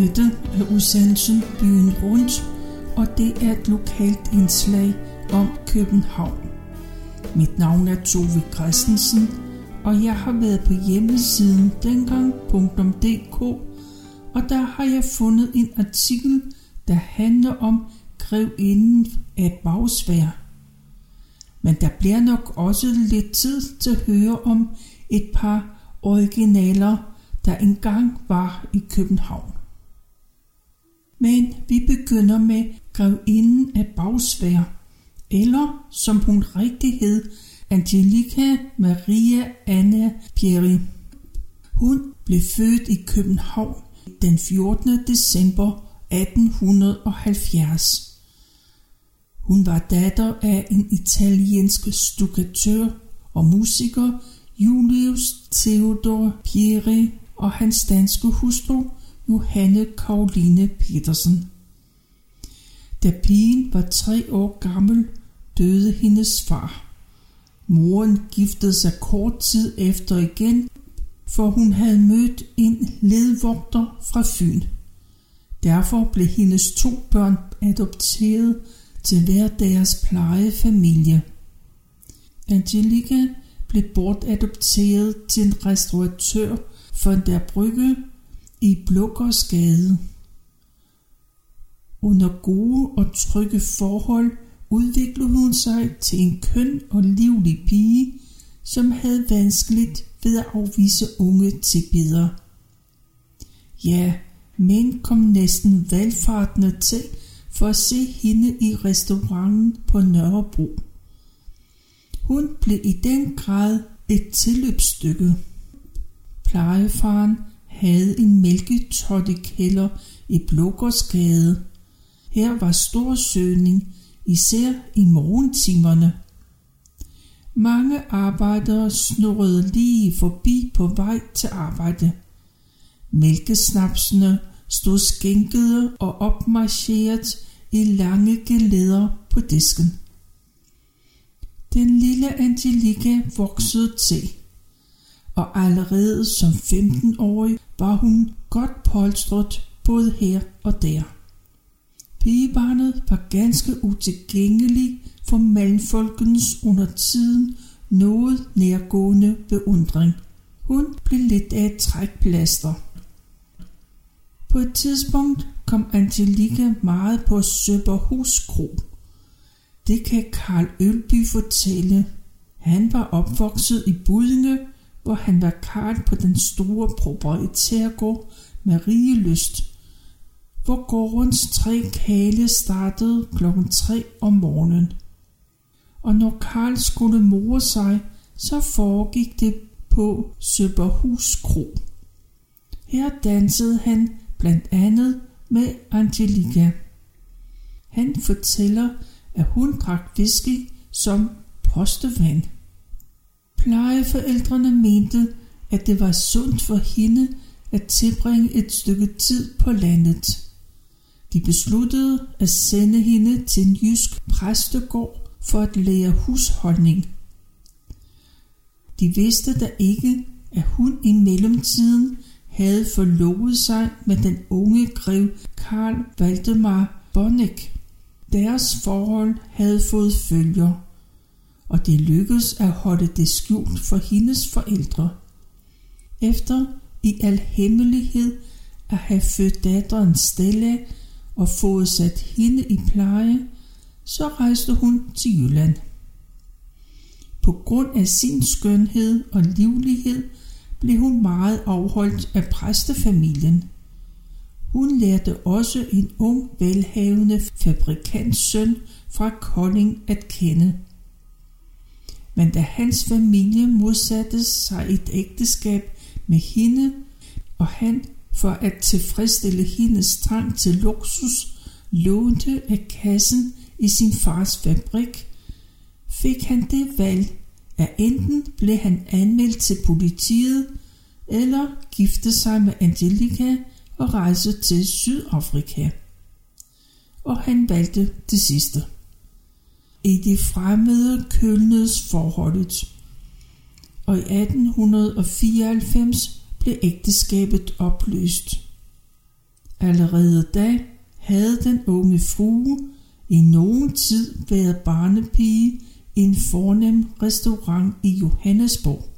Dette er udsendelsen Byen Rundt, og det er et lokalt indslag om København. Mit navn er Tove Christensen, og jeg har været på hjemmesiden dengang.dk, og der har jeg fundet en artikel, der handler om grevinden af Bagsvær. Men der bliver nok også lidt tid til at høre om et par originaler, der engang var i København. Men vi begynder med grevinden af Bagsvær, eller som hun rigtig hed, Angelica Maria Anna Pieri. Hun blev født i København den 14. december 1870. Hun var datter af en italiensk stukatør og musiker, Julius Theodor Pieri og hans danske hustru, Johanne Karoline Petersen. Da pigen var tre år gammel, døde hendes far. Moren giftede sig kort tid efter igen, for hun havde mødt en ledvogter fra Fyn. Derfor blev hendes to børn adopteret til hver deres plejefamilie. Angelica blev bortadopteret til en restauratør for der brygge i Blukkersgade. Under gode og trygge forhold udviklede hun sig til en køn og livlig pige, som havde vanskeligt ved at afvise unge til bedre. Ja, men kom næsten valgfartende til for at se hende i restauranten på Nørrebro. Hun blev i den grad et tilløbsstykke. Plejefaren havde en mælketottekælder i Blågårdsgade. Her var stor søgning, især i morgentimerne. Mange arbejdere snurrede lige forbi på vej til arbejde. Mælkesnapsene stod skænkede og opmarcheret i lange gelæder på disken. Den lille Angelica voksede til, og allerede som 15-årig var hun godt polstret både her og der. Pigebarnet var ganske utilgængelig for mandfolkens under tiden noget nærgående beundring. Hun blev lidt af et trækplaster. På et tidspunkt kom Angelica meget på Søberhus Kro. Det kan Karl Ølby fortælle. Han var opvokset i Budinge, hvor han var karl på den store proprietærgård med lyst, hvor gårdens tre kale startede klokken 3 om morgenen. Og når Karl skulle more sig, så foregik det på Søberhus Kro. Her dansede han blandt andet med Angelica. Han fortæller, at hun drak whisky som postevand. Plejeforældrene mente, at det var sundt for hende at tilbringe et stykke tid på landet. De besluttede at sende hende til en jysk præstegård for at lære husholdning. De vidste da ikke, at hun i mellemtiden havde forlovet sig med den unge grev Karl Valdemar Bonnek. Deres forhold havde fået følger, og det lykkedes at holde det skjult for hendes forældre. Efter i al hemmelighed at have født datteren Stella og fået sat hende i pleje, så rejste hun til Jylland. På grund af sin skønhed og livlighed blev hun meget afholdt af præstefamilien. Hun lærte også en ung, velhavende fabrikantsøn fra Kolding at kende. Men da hans familie modsatte sig et ægteskab med hende, og han for at tilfredsstille hendes trang til luksus, lånte af kassen i sin fars fabrik, fik han det valg, at enten blev han anmeldt til politiet, eller gifte sig med Angelica og rejse til Sydafrika. Og han valgte det sidste. I de fremmede kølnedes forholdet, og i 1894 blev ægteskabet opløst. Allerede da havde den unge frue i nogen tid været barnepige i en fornem restaurant i Johannesborg.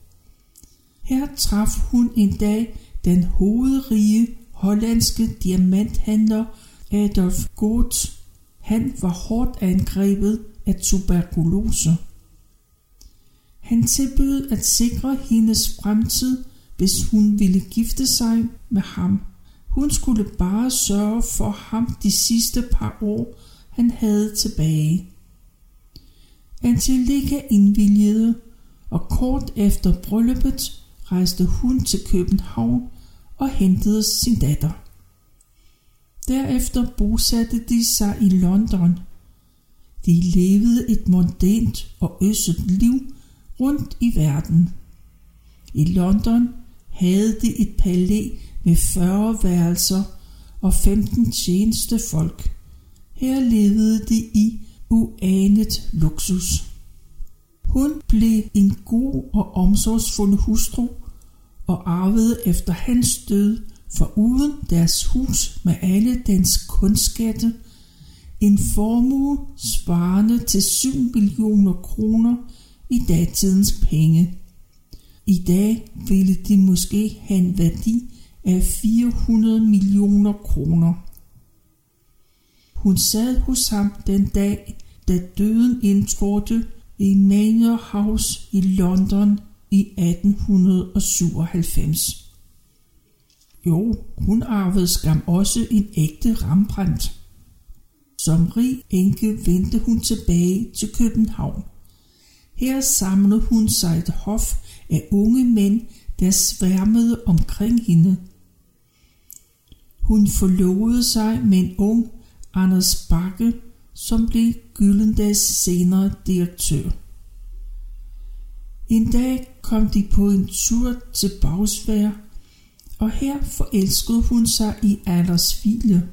Her traf hun en dag den hovedrige hollandske diamanthandler Adolf Goth. Han var hårdt angrebet af tuberkulose. Han tilbød at sikre hendes fremtid, hvis hun ville gifte sig med ham. Hun skulle bare sørge for ham de sidste par år, han havde tilbage. Angelica indvilligede, og kort efter brylluppet rejste hun til København og hentede sin datter. Derefter bosatte de sig i London. De levede et mondænt og øsset liv rundt i verden. I London havde de et palæ med 40 værelser og 15 tjenestefolk. Her levede de i uanet luksus. Hun blev en god og omsorgsfuld hustru og arvede efter hans død for uden deres hus med alle dens kunstskatte en formue svarende til 7 millioner kroner i datidens penge. I dag ville de måske have en værdi af 400 millioner kroner. Hun sad hos ham den dag, da døden indtrådte i Manor House i London i 1897. Jo, hun arvede skam også en ægte Rembrandt. Som rig enke vendte hun tilbage til København. Her samlede hun sig et hof af unge mænd, der sværmede omkring hende. Hun forlovede sig med en ung Anders Bakke, som blev Gyllendags senere direktør. En dag kom de på en tur til Bagsvær, og her forelskede hun sig i Aldersvile.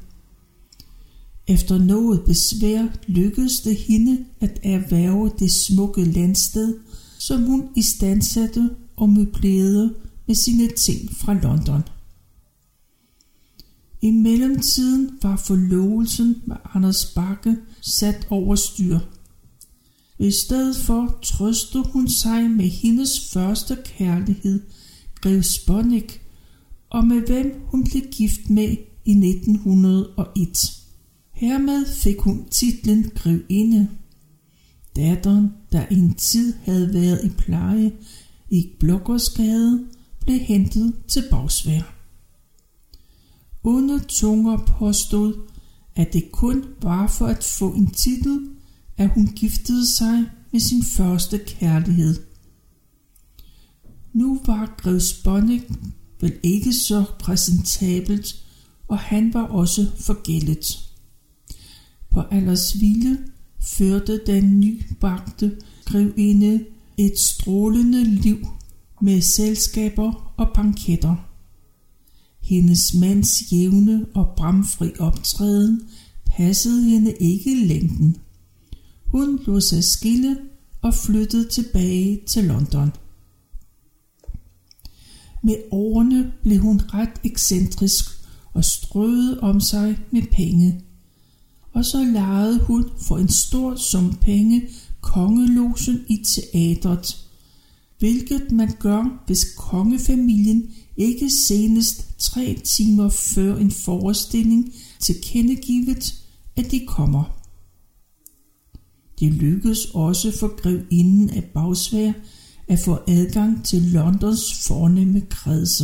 Efter noget besvær lykkedes det hende at erhverve det smukke landsted, som hun istandsatte og møblerede med sine ting fra London. I mellemtiden var forlovelsen med Anders Bakke sat over styr. I stedet for trøstede hun sig med hendes første kærlighed, Grev Sponik, og med hvem hun blev gift med i 1901. Hermed fik hun titlen Grevinde. Datteren, der en tid havde været i pleje i Blokkersgade, blev hentet til Bagsvær. Under tunger påstod, at det kun var for at få en titel, at hun giftede sig med sin første kærlighed. Nu var Grevs Sponnik vel ikke så præsentabelt, og han var også forgældet. På Aldersville førte den nybagte grevinde et strålende liv med selskaber og banketter. Hendes mands jævne og bramfri optræden passede hende ikke i længden. Hun lod sig skille og flyttede tilbage til London. Med årene blev hun ret ekscentrisk og strøede om sig med penge. Og så lejede hun for en stor sum penge kongelogen i teatret, hvilket man gør, hvis kongefamilien ikke senest tre timer før en forestilling tilkendegivet, at de kommer. Det lykkedes også for grevinden af Bagsvær at få adgang til Londons fornemme kredse.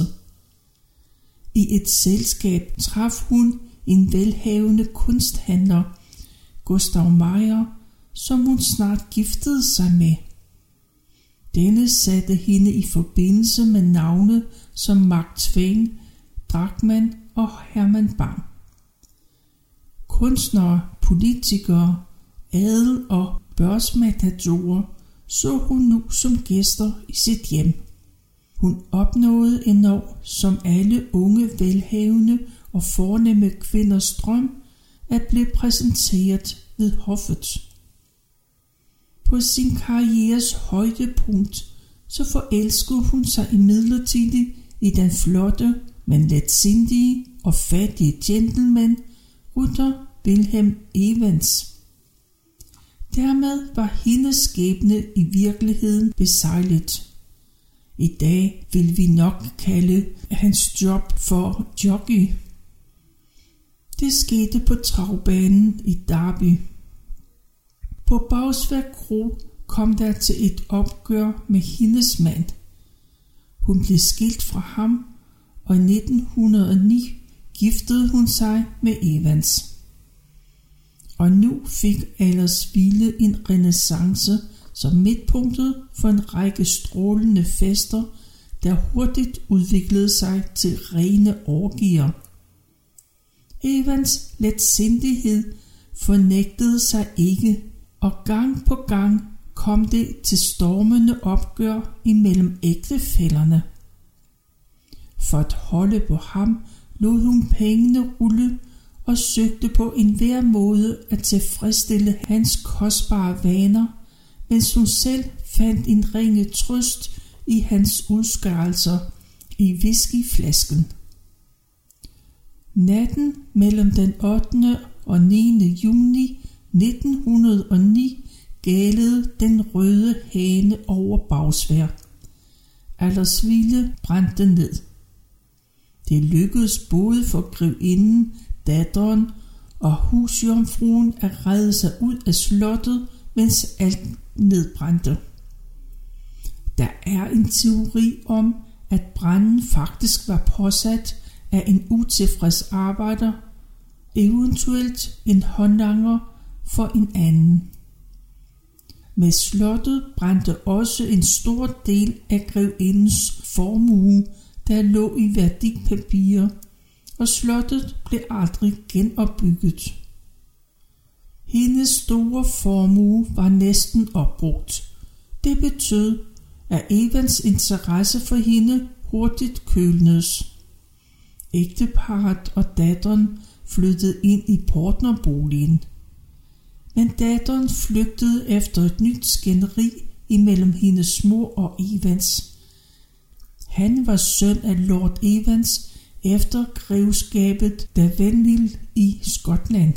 I et selskab traf hun en velhavende kunsthandler, Gustav Meyer, som hun snart giftede sig med. Denne satte hende i forbindelse med navne som Mark Twain, Drachmann og Hermann Bang. Kunstnere, politikere, adel og børsmatadorer så hun nu som gæster i sit hjem. Hun opnåede endnu, som alle unge velhavende og fornemme kvinders drøm, at blive præsenteret ved hoffet. På sin karrieres højdepunkt, så forelskede hun sig imidlertid i den flotte men letsindige og fattige gentleman, Rutter Wilhelm Evans. Dermed var hendes skæbne i virkeligheden besejlet. I dag vil vi nok kalde hans job for jockey. Det skete på travbanen i Derby. På Bagsværk Kro kom der til et opgør med hendes mand. Hun blev skilt fra ham, og i 1909 giftede hun sig med Evans. Og nu fik Aldersville en renaissance som midtpunktet for en række strålende fester, der hurtigt udviklede sig til rene orgier. Evans letsindighed fornægtede sig ikke, og gang på gang kom det til stormende opgør imellem ægtefællerne. For at holde på ham, lod hun pengene rulle og søgte på enhver måde at tilfredsstille hans kostbare vaner, mens hun selv fandt en ringe trøst i hans udskørelser i whiskyflasken. Natten mellem den 8. og 9. juni 1909 galede den røde hane over bagsvær. Aldersvile brændte ned. Det lykkedes både for grevinden, datteren og husjomfruen at redde sig ud af slottet, mens alt nedbrændte. Der er en teori om, at branden faktisk var påsat af en utilfreds arbejder, eventuelt en håndlanger for en anden. Med slottet brændte også en stor del af grevindens formue, der lå i værdipapirer, og slottet blev aldrig genopbygget. Hendes store formue var næsten opbrugt. Det betød, at Evans interesse for hende hurtigt kølnedes. Ægteparret og datteren flyttede ind i partnerboligen. Men datteren flygtede efter et nyt skænderi imellem hendes mor og Evans. Han var søn af Lord Evans efter grevskabet Davenil i Skotland.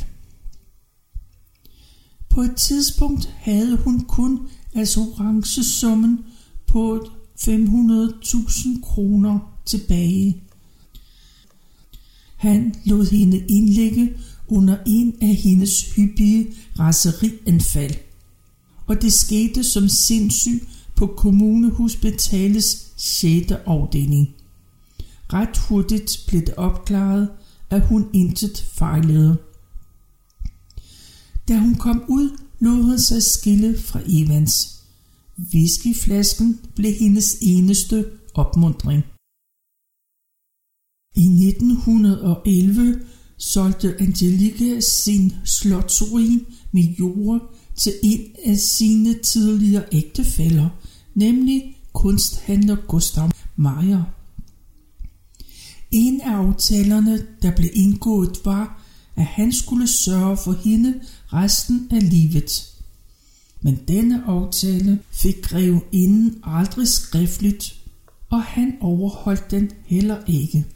På et tidspunkt havde hun kun assurancesummen på 500.000 kroner tilbage. Han lod hende indlægge under en af hendes hyppige raserianfald. Og det skete som sindssyg på kommunehospitalets 6. afdeling. Ret hurtigt blev det opklaret, at hun intet fejlede. Da hun kom ud, lod hun sig skille fra Evans. Whiskyflasken blev hendes eneste opmundring. I 1911 solgte Angelica sin slotsruin med jord til en af sine tidligere ægtefæller, nemlig kunsthandler Gustav Meyer. En af aftalerne, der blev indgået, var, at han skulle sørge for hende resten af livet. Men denne aftale fik inden aldrig skriftligt, og han overholdt den heller ikke.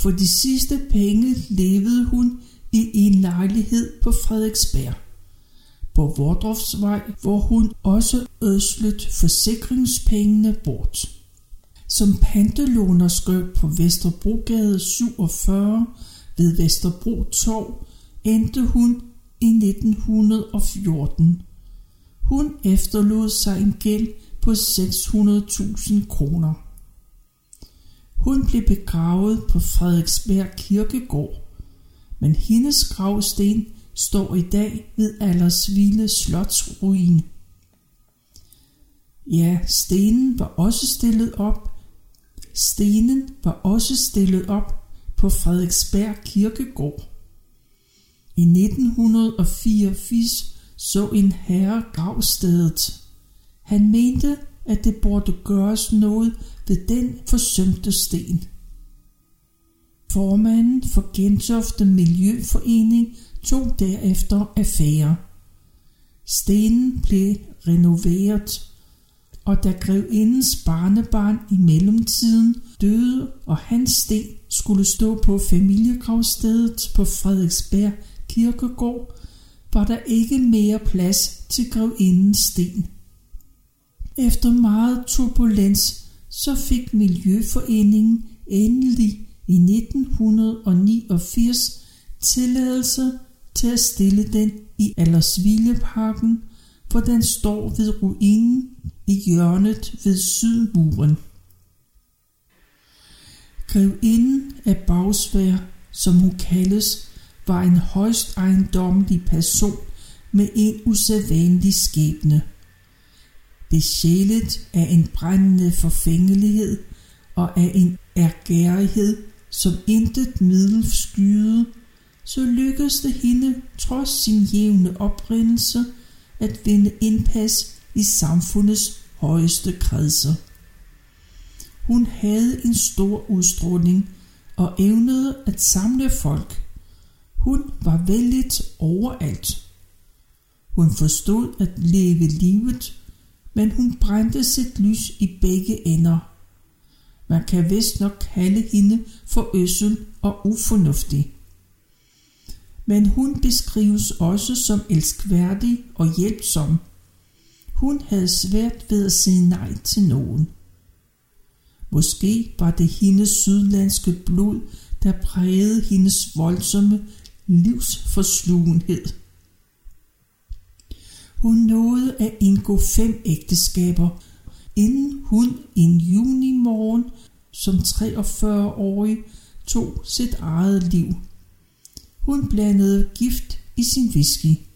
For de sidste penge levede hun i en lejlighed på Frederiksberg på Vordrofsvej, hvor hun også ødslet forsikringspengene bort. Som pantelånerskøb på Vesterbrogade 47 ved Vesterbro Torv endte hun i 1914. Hun efterlod sig en gæld på 600.000 kroner. Hun blev begravet på Frederiksberg Kirkegård, men hendes gravsten står i dag ved Aldersvile Slotsruin. Ja, stenen var også stillet op. Stenen var også stillet op på Frederiksberg Kirkegård. I 1984 så en herre gravstedet. Han mente, at det burde gøres noget ved den forsømte sten. Formanden for Gentofte Miljøforening tog derefter affære. Stenen blev renoveret, og da grevindens barnebarn i mellemtiden døde, og hans sten skulle stå på familiegravstedet på Frederiksberg Kirkegård, var der ikke mere plads til grevindens sten. Efter meget turbulens, så fik Miljøforeningen endelig i 1989 tilladelse til at stille den i Allersvilleparken, hvor den står ved ruinen i hjørnet ved sydmuren. Grevinden af Bagsvær, som hun kaldes, var en højst ejendommelig person med en usædvanlig skæbne. Besjælet af en brændende forfængelighed og af en ergærighed, som intet middel skyede, så lykkedes det hende, trods sin jævne oprindelse, at vinde indpas i samfundets højeste kredser. Hun havde en stor udstråling og evnede at samle folk. Hun var vældigt overalt. Hun forstod at leve livet, men hun brændte sit lys i begge ender. Man kan vist nok kalde hende for øssel og ufornuftig. Men hun beskrives også som elskværdig og hjælpsom. Hun havde svært ved at sige nej til nogen. Måske var det hendes sydlandske blod, der prægede hendes voldsomme livsforslugenhed. Hun nåede at indgå fem ægteskaber, inden hun en juni morgen som 43-årig tog sit eget liv. Hun blandede gift i sin whisky.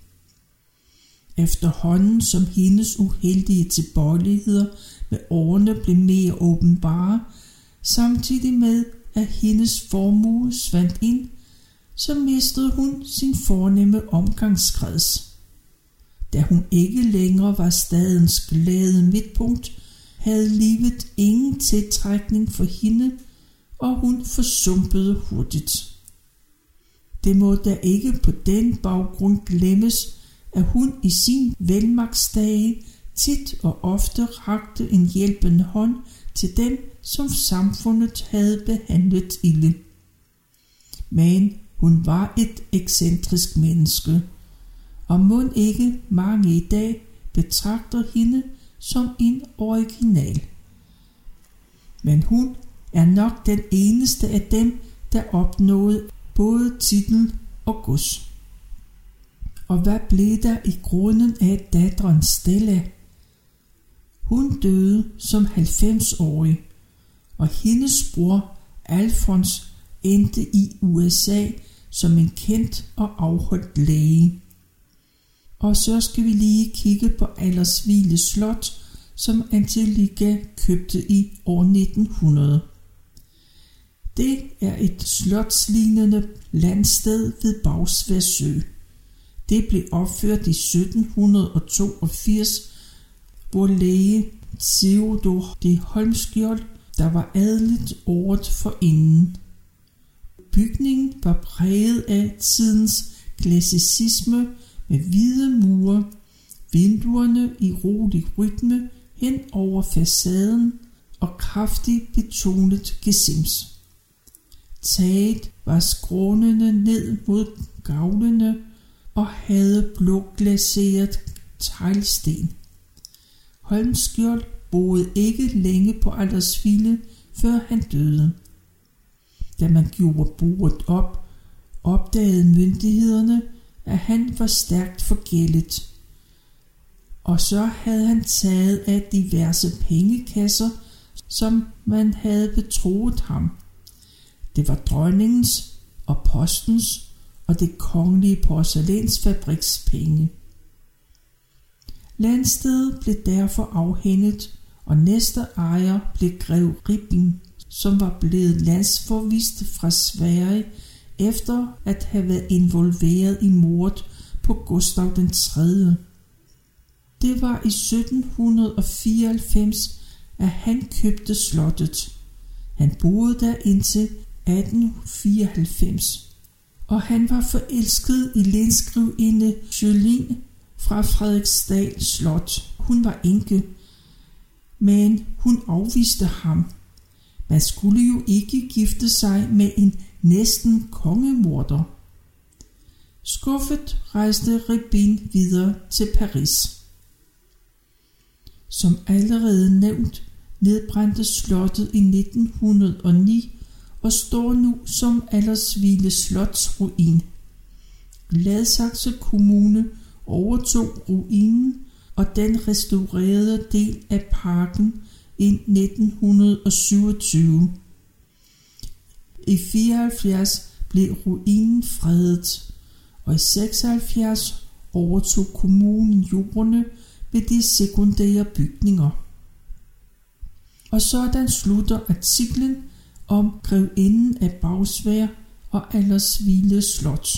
Efterhånden som hendes uheldige tilbøjeligheder med årene blev mere åbenbare, samtidig med at hendes formue svandt ind, så mistede hun sin fornemme omgangskreds. Da hun ikke længere var stadens glade midtpunkt, havde livet ingen tiltrækning for hende, og hun forsumpede hurtigt. Det må da ikke på den baggrund glemmes, at hun i sin velmagtsdage tit og ofte rakte en hjælpende hånd til dem, som samfundet havde behandlet ilde. Men hun var et ekscentrisk menneske, og må ikke mange i dag betragter hende som en original. Men hun er nok den eneste af dem, der opnåede både titel og gods. Og hvad blev der i grunden af datteren Stella? Hun døde som 90-årig, og hendes bror Alfons endte i USA som en kendt og afholdt læge. Og så skal vi lige kigge på Allersvile Slot, som Angelica købte i år 1900. Det er et slotslignende landsted ved Bagsværsø. Det blev opført i 1782, hvor læge Theodor de Holmskjold, der var adeligt året for inden. Bygningen var præget af tidens klassicisme med hvide mure, vinduerne i rolig rytme hen over facaden og kraftigt betonet gesims. Taget var skrånende ned mod gavlene og havde blåglaseret teglsten. Holmskjold boede ikke længe på Aldersville, før han døde. Da man gjorde bordet op, opdagede myndighederne, at han var stærkt forgældet. Og så havde han taget af diverse pengekasser, som man havde betroet ham. Det var dronningens og postens og det kongelige porcelænsfabriks penge. Landstedet blev derfor afhændet, og næste ejer blev grev Ribbing, som var blevet landsforvist fra Sverige efter at have været involveret i mordet på Gustav den 3. Det var i 1794, at han købte slottet. Han boede der indtil 1894, og han var forelsket i lenskrivinde Jolene fra Frederiksdal Slot. Hun var enke. men hun afviste ham. Man skulle jo ikke gifte sig med en næsten kongemorder. Skuffet rejste Ribin videre til Paris. Som allerede nævnt nedbrændte slottet i 1909 og står nu som aldersvile Slotsruin. Gladsaxe Kommune overtog ruinen og den restaurerede del af parken i 1927. I 74 blev ruinen fredet, og i 76 overtog kommunen jordene ved de sekundære bygninger. Og sådan slutter artiklen om grevinden af Bagsvær og Allersvile Slot.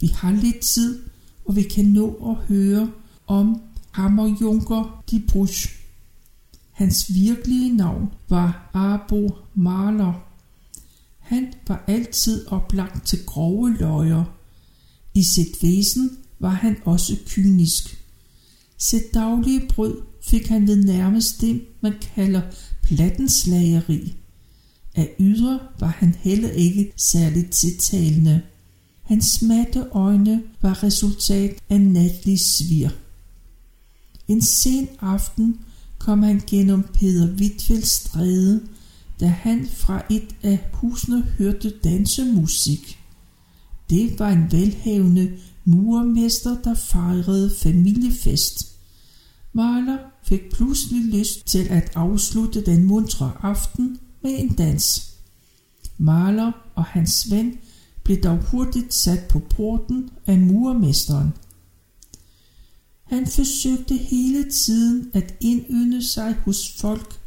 Vi har lidt tid, og vi kan nå at høre om Hammerjunker de Bruch. Hans virkelige navn var Arbo Maler. Han var altid oplagt til grove løjer. I sit væsen var han også kynisk. Sit daglige brød fik han ved nærmest det, man kalder plattenslageri. Af ydre var han heller ikke særligt tiltalende. Hans matte øjne var resultat af natlig svir. En sen aften kom han gennem Peder Wittfelds stræde, da han fra et af husene hørte dansemusik. Det var en velhavende murmester, der fejrede familiefest. Maler fik pludselig lyst til at afslutte den muntre aften med en dans. Maler og hans ven blev dog hurtigt sat på porten af murmesteren. Han forsøgte hele tiden at indynde sig hos folk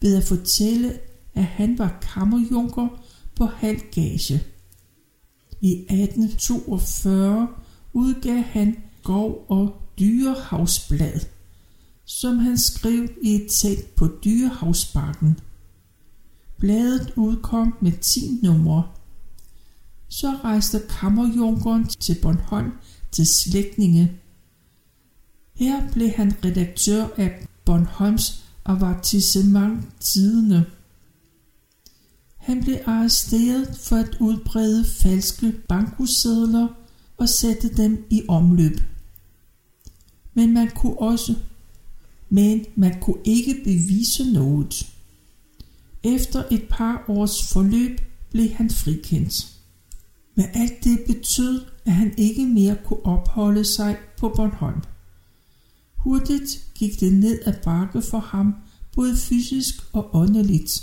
ved at fortælle, at han var kammerjunker på halv gage. I 1842 udgav han Gov og Dyrehavsblad, som han skrev i et telt på Dyrehavsbakken. Bladet udkom med 10 numre. Så rejste kammerjunkeren til Bornholm til slægtninge. Her blev han redaktør af Bornholms avartissement tidene. Han blev arresteret for at udbrede falske bankosedler og sætte dem i omløb. Men man kunne også men man kunne ikke bevise noget. Efter et par års forløb blev han frikendt. Men alt det betød, at han ikke mere kunne opholde sig på Bornholm. Hurtigt gik det ned ad bakke for ham, både fysisk og åndeligt.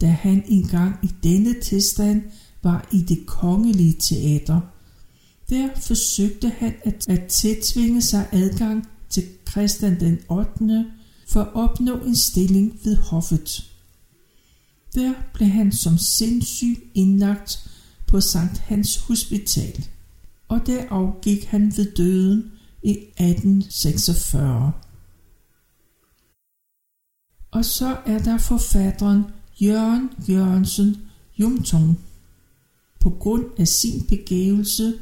Da han engang i denne tilstand var i det kongelige teater, der forsøgte han at, at tiltvinge sig adgang til Christian den 8. for at opnå en stilling ved hoffet. Der blev han som sindssyg indlagt på Sankt Hans Hospital, og der afgik han ved døden i 1846. Og så er der forfatteren Jørgen Jørgensen Jumtung. På grund af sin begævelse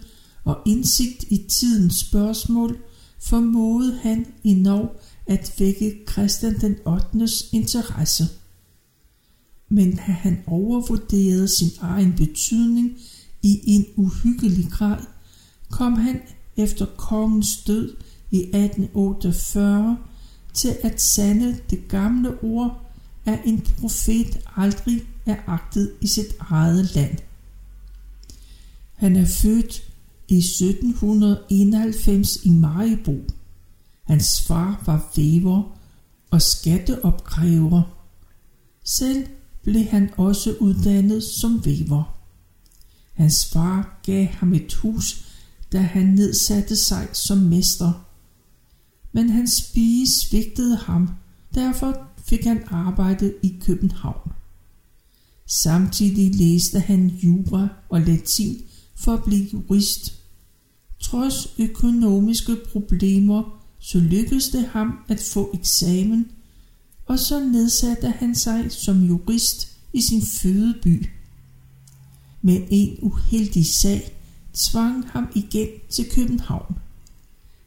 og indsigt i tidens spørgsmål formåede han i Norge at vække Christian den 8. interesse. Men han overvurderede sin egen betydning i en uhyggelig grad, kom han efter kongens død i 1848 til at sande det gamle ord, at en profet aldrig er agtet i sit eget land. Han er født i 1791 i Maribo. Hans far var væver og skatteopkræver. Selv blev han også uddannet som væver. Hans far gav ham et hus, da han nedsatte sig som mester. Men hans pige svigtede ham, derfor fik han arbejde i København. Samtidig læste han jura og latin for at blive jurist. Trods økonomiske problemer, så lykkedes det ham at få eksamen, og så nedsatte han sig som jurist i sin fødeby. Men en uheldig sag tvang ham igen til København.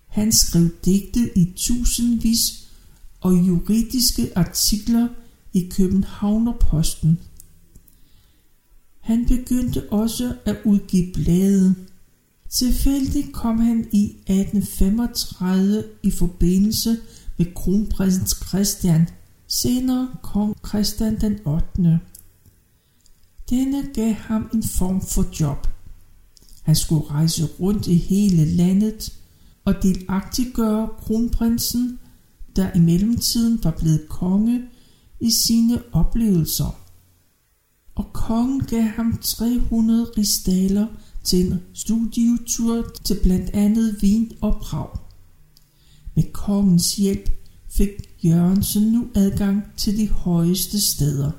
Han skrev digte i tusindvis og juridiske artikler i Københavnerposten. Han begyndte også at udgive blade. Tilfældigt kom han i 1835 i forbindelse med kronprins Christian, senere kong Christian den 8. Denne gav ham en form for job. Han skulle rejse rundt i hele landet og delagtiggøre kronprinsen, der i mellemtiden var blevet konge, i sine oplevelser. Og kongen gav ham 300 ristaler til en studietur til blandt andet Wien og Prag. Med kongens hjælp fik Jørgensen nu adgang til de højeste steder.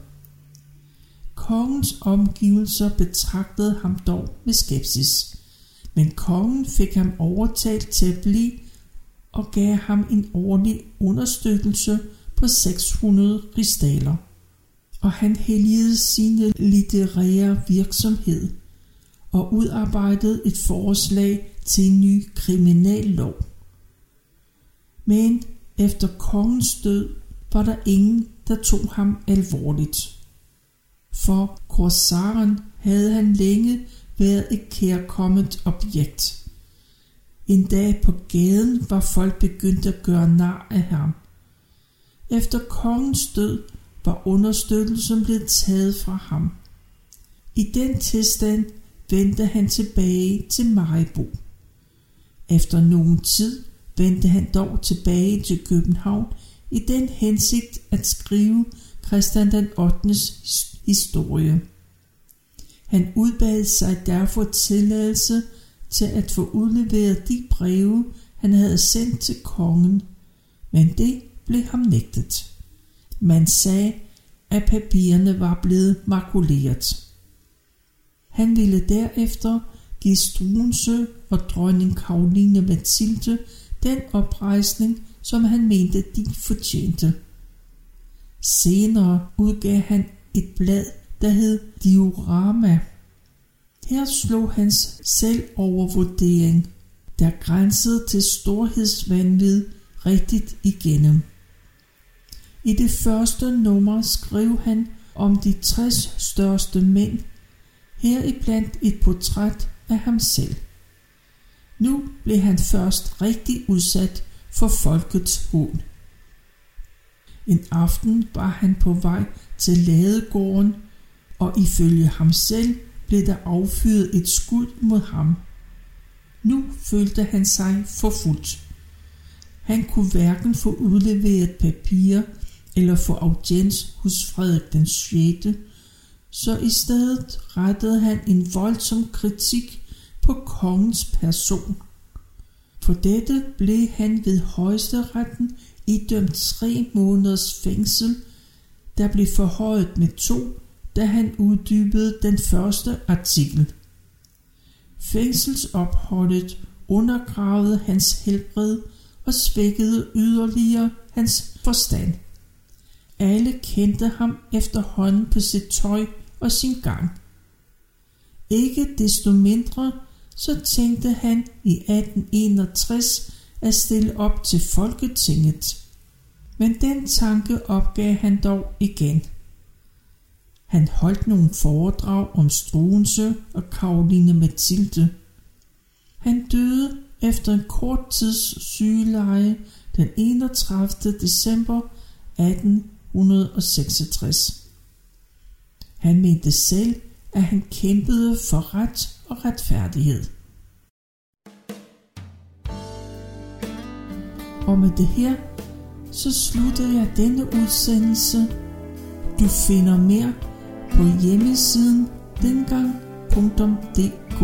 Kongens omgivelser betragtede ham dog med skepsis, men kongen fik ham overtalt til at blive og gav ham en årlig understøttelse på 600 ristaler, Og han helligede sine litterære virksomhed og udarbejdede et forslag til en ny kriminallov. Men efter kongens død var der ingen, der tog ham alvorligt. For korsaren havde han længe været et kærkommet objekt. En dag på gaden var folk begyndt at gøre nar af ham. Efter kongens død var understøttelsen blevet taget fra ham. I den tilstand vendte han tilbage til Maribo. Efter nogen tid vendte han dog tilbage til København i den hensigt at skrive Christian den 8. historie. Han udbad sig derfor tilladelse til at få udleveret de breve, han havde sendt til kongen, men det blev ham nægtet. Man sagde, at papirerne var blevet makuleret. Han ville derefter give Struensø og dronning Karoline Mathilde den oprejsning, som han mente, de fortjente. Senere udgav han et blad, der hed Diorama. Her slog hans selvovervurdering, der grænsede til storhedsvandvid, rigtigt igennem. I det første nummer skrev han om de 60 største mænd, heriblandt et portræt af ham selv. Nu blev han først rigtig udsat for folkets hån. En aften var han på vej til ladegården, og ifølge ham selv blev der affyret et skud mod ham. Nu følte han sig forfulgt. Han kunne hverken få udleveret papirer eller få audiens hos Frederik den 6., så i stedet rettede han en voldsom kritik på kongens person. For dette blev han ved højesteretten idømt tre måneders fængsel, der blev forhøjet med to, da han uddybede den første artikel. Fængselsopholdet undergravede hans helbred og svækkede yderligere hans forstand. Alle kendte ham efterhånden på sit tøj og sin gang. Ikke desto mindre så tænkte han i 1861 at stille op til Folketinget. Men den tanke opgav han dog igen. Han holdt nogle foredrag om Struense og Karoline Mathilde. Han døde efter en kort tids sygeleje den 31. december 1866. Han mente selv, at han kæmpede for ret og retfærdighed. Og med det her, så slutter jeg denne udsendelse. Du finder mere på hjemmesiden dengang.dk.